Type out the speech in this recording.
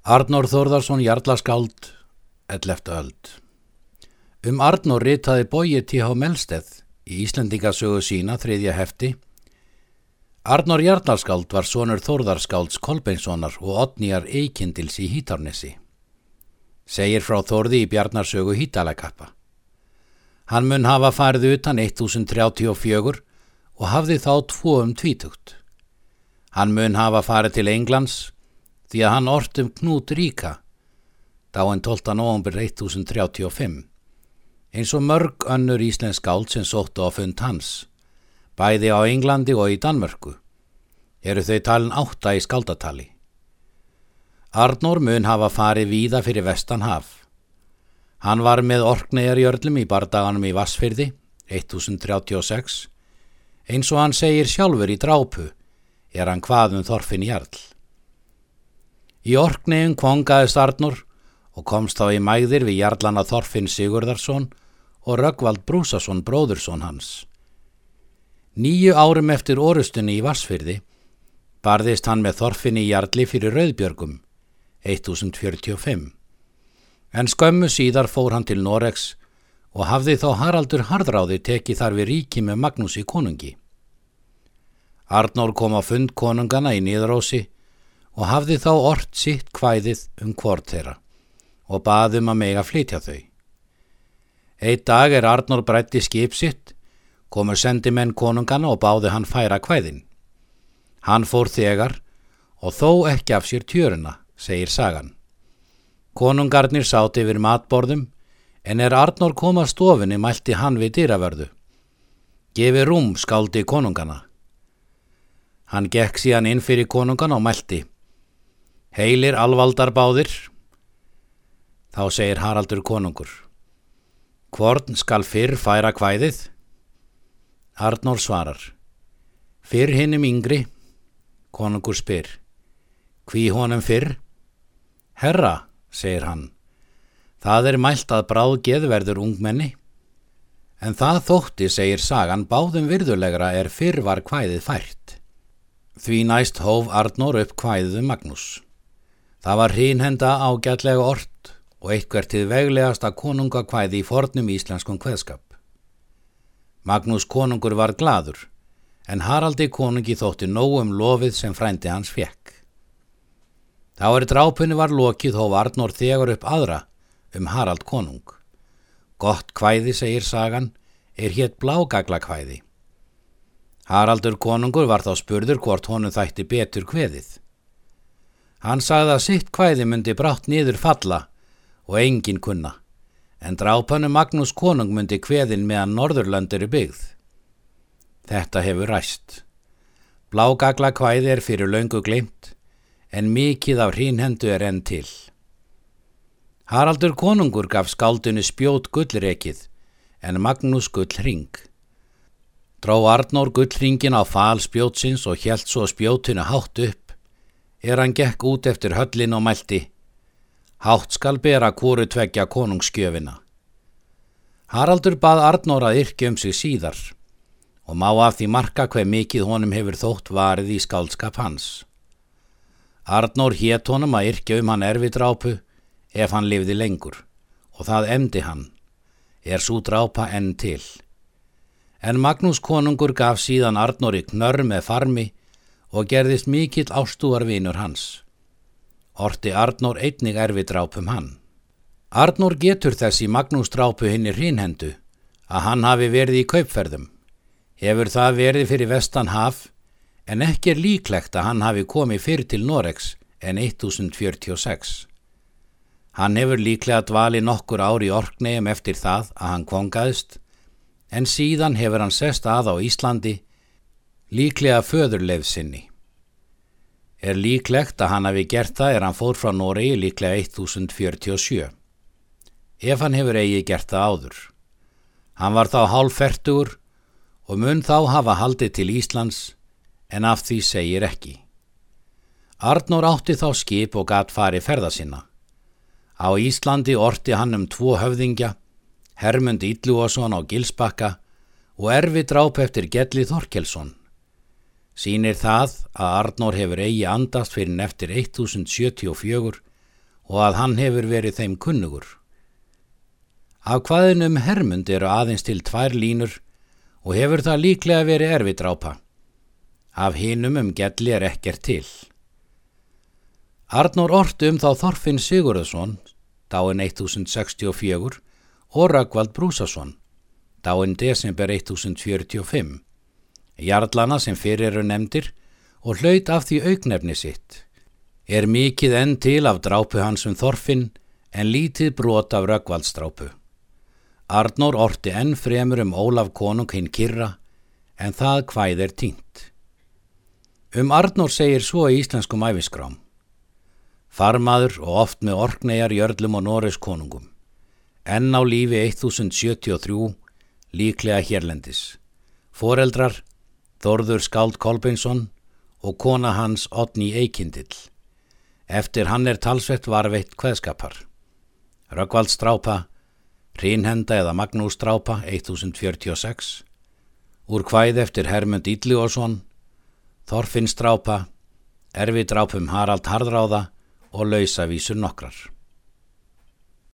Arnór Þórðarsson Jarlaskáld, 11. öld. Um Arnór ritaði bóið T.H. Melsteð í Íslandingasögu sína þriðja hefti. Arnór Jarlaskáld var sonur Þórðarskálds Kolbeinssonar og Otnýjar Eikindils í Hítárnesi. Segir frá Þórði í Bjarnarsögu Hítalakappa. Hann mun hafa farið utan 1034 og hafði þá tvo um tvítugt. Hann mun hafa farið til Englands því að hann ortum knút ríka, dáinn 12. november 1035, eins og mörg önnur íslensk áld sem sóttu á fund hans, bæði á Englandi og í Danmörku, eru þau talin átta í skaldatali. Arnór mun hafa farið víða fyrir vestan haf. Hann var með orknegarjörlum í bardaganum í Vassfyrði, 1036, eins og hann segir sjálfur í drápu, er hann hvaðum Þorfinn Jarl. Í orknegum kongaðist Arnur og komst þá í mæðir við Jarlana Þorfinn Sigurðarsson og Röggvald Brúsason bróðursson hans. Nýju árum eftir orustunni í Vassfyrði barðist hann með Þorfinni Jarli fyrir Rauðbjörgum, 1045. En skömmu síðar fór hann til Noregs og hafði þá Haraldur Hardráði tekið þar við ríki með Magnús í konungi. Arnór kom á fund konungana í Nýðarósi og hafði þá orrt sitt kvæðið um hvort þeirra og baðum að mega flytja þau. Eitt dag er Arnór breytti skip sitt, komur sendimenn konungana og báði hann færa kvæðin. Hann fór þegar og þó ekki af sér tjöruna, segir sagan. Konungarnir sáti yfir matborðum en er Arnór koma stofinni mælti hann við dýravörðu. Gefi rúm skáldi konungana. Hann gekk síðan inn fyrir konungan og mælti. Heilir alvaldar báðir. Þá segir Haraldur konungur. Hvorn skal fyrr færa kvæðið? Arnór svarar. Fyrr hinnum yngri. Konungur spyr. Hví honum fyrr? Herra, segir hann. Það er mælt að bráð geðverður ungmenni. En það þótti, segir sagan, báðum virðulegra er fyrr var kvæðið fært. Því næst hóf Arnór upp kvæðuðu Magnús. Það var hínhenda ágætlega ort og eitthvert til veglegasta konungakvæði í fornum íslenskum kveðskap. Magnús konungur var gladur, en Haraldi konungi þótti nógum lofið sem frændi hans fekk. Þá er drápunni var lokið hóf Arnór þegar upp aðra um Harald konung. Gott kvæði, segir sagan, er hétt blágagla kvæði. Haraldur konungur var þá spurður hvort honum þætti betur kveðið. Hann sagði að sitt kvæði myndi brátt niður falla og engin kunna, en drápanu Magnús konung myndi kveðin meðan Norðurland eru byggð. Þetta hefur ræst. Blágagla kvæði er fyrir laungu glimt, en mikið af hrínhendu er enn til. Haraldur konungur gaf skaldunni spjót gullrekið, en Magnús gull ring. Drá Arnór gullringin á fal spjótsins og hjælt svo spjótinu hátt upp, er hann gekk út eftir höllin og mælti. Hátt skal bera kóru tveggja konungsskjöfina. Haraldur bað Arnór að yrkja um sig síðar og má af því marka hver mikið honum hefur þótt varið í skálskap hans. Arnór hétt honum að yrkja um hann erfi drápu ef hann lifði lengur og það emdi hann, er svo drápa enn til en Magnús konungur gaf síðan Arnóri knörr með farmi og gerðist mikill ástúarvinur hans. Orti Arnór einnig erfi drápum hann. Arnór getur þessi Magnús drápu hinn í hrínhendu að hann hafi verið í kaupferðum. Hefur það verið fyrir vestan haf en ekki er líklegt að hann hafi komið fyrir til Noregs en 1046. Hann hefur líklega dvali nokkur ári í orknegjum eftir það að hann kongaðist en síðan hefur hann sest að á Íslandi líklega föðurleif sinni. Er líklegt að hann hafi gert það er hann fór frá Noregi líklega 1047. Ef hann hefur eigi gert það áður. Hann var þá hálffertugur og mun þá hafa haldið til Íslands en af því segir ekki. Arnór átti þá skip og gatt fari ferða sinna. Á Íslandi orti hann um tvo höfðingja Hermund Íllúason á Gilsbakka og erfi dráp eftir Gelli Þorkelsson. Sýnir það að Arnór hefur eigi andast fyrir neftir 1074 og að hann hefur verið þeim kunnugur. Af hvaðinum Hermund eru aðeins til tvær línur og hefur það líklega verið erfidrápa. Af hinum um gelli er ekkert til. Arnór orti um þá Þorfinn Sigurðarsson, dáin 1064, og Röggvald Brúsason, dáin desember 1045. Jarlana sem fyrir eru nefndir og hlaut af því augnefni sitt. Er mikið enn til af drápu hans um Þorfinn en lítið brot af Röggvaldsdrápu. Arnór orti enn fremur um Ólaf konung hinn Kirra en það hvæð er tínt. Um Arnór segir svo í íslenskum æfiskrám. Farmaður og oft með orknegar jörlum og Norris konungum. Enn á lífi 1073, líklega hérlendis. Foreldrar, Þorður Skáld Kolbeinsson og kona hans Otni Eikindill. Eftir hann er talsvett varveitt hveðskapar. Röggvald Strápa Rínhenda eða Magnús Drápa 1046, úr hvæð eftir Hermund Ídljósson, Þorfinn Strápa, Erfi Drápum Harald Hardráða og Lausavísur nokkrar.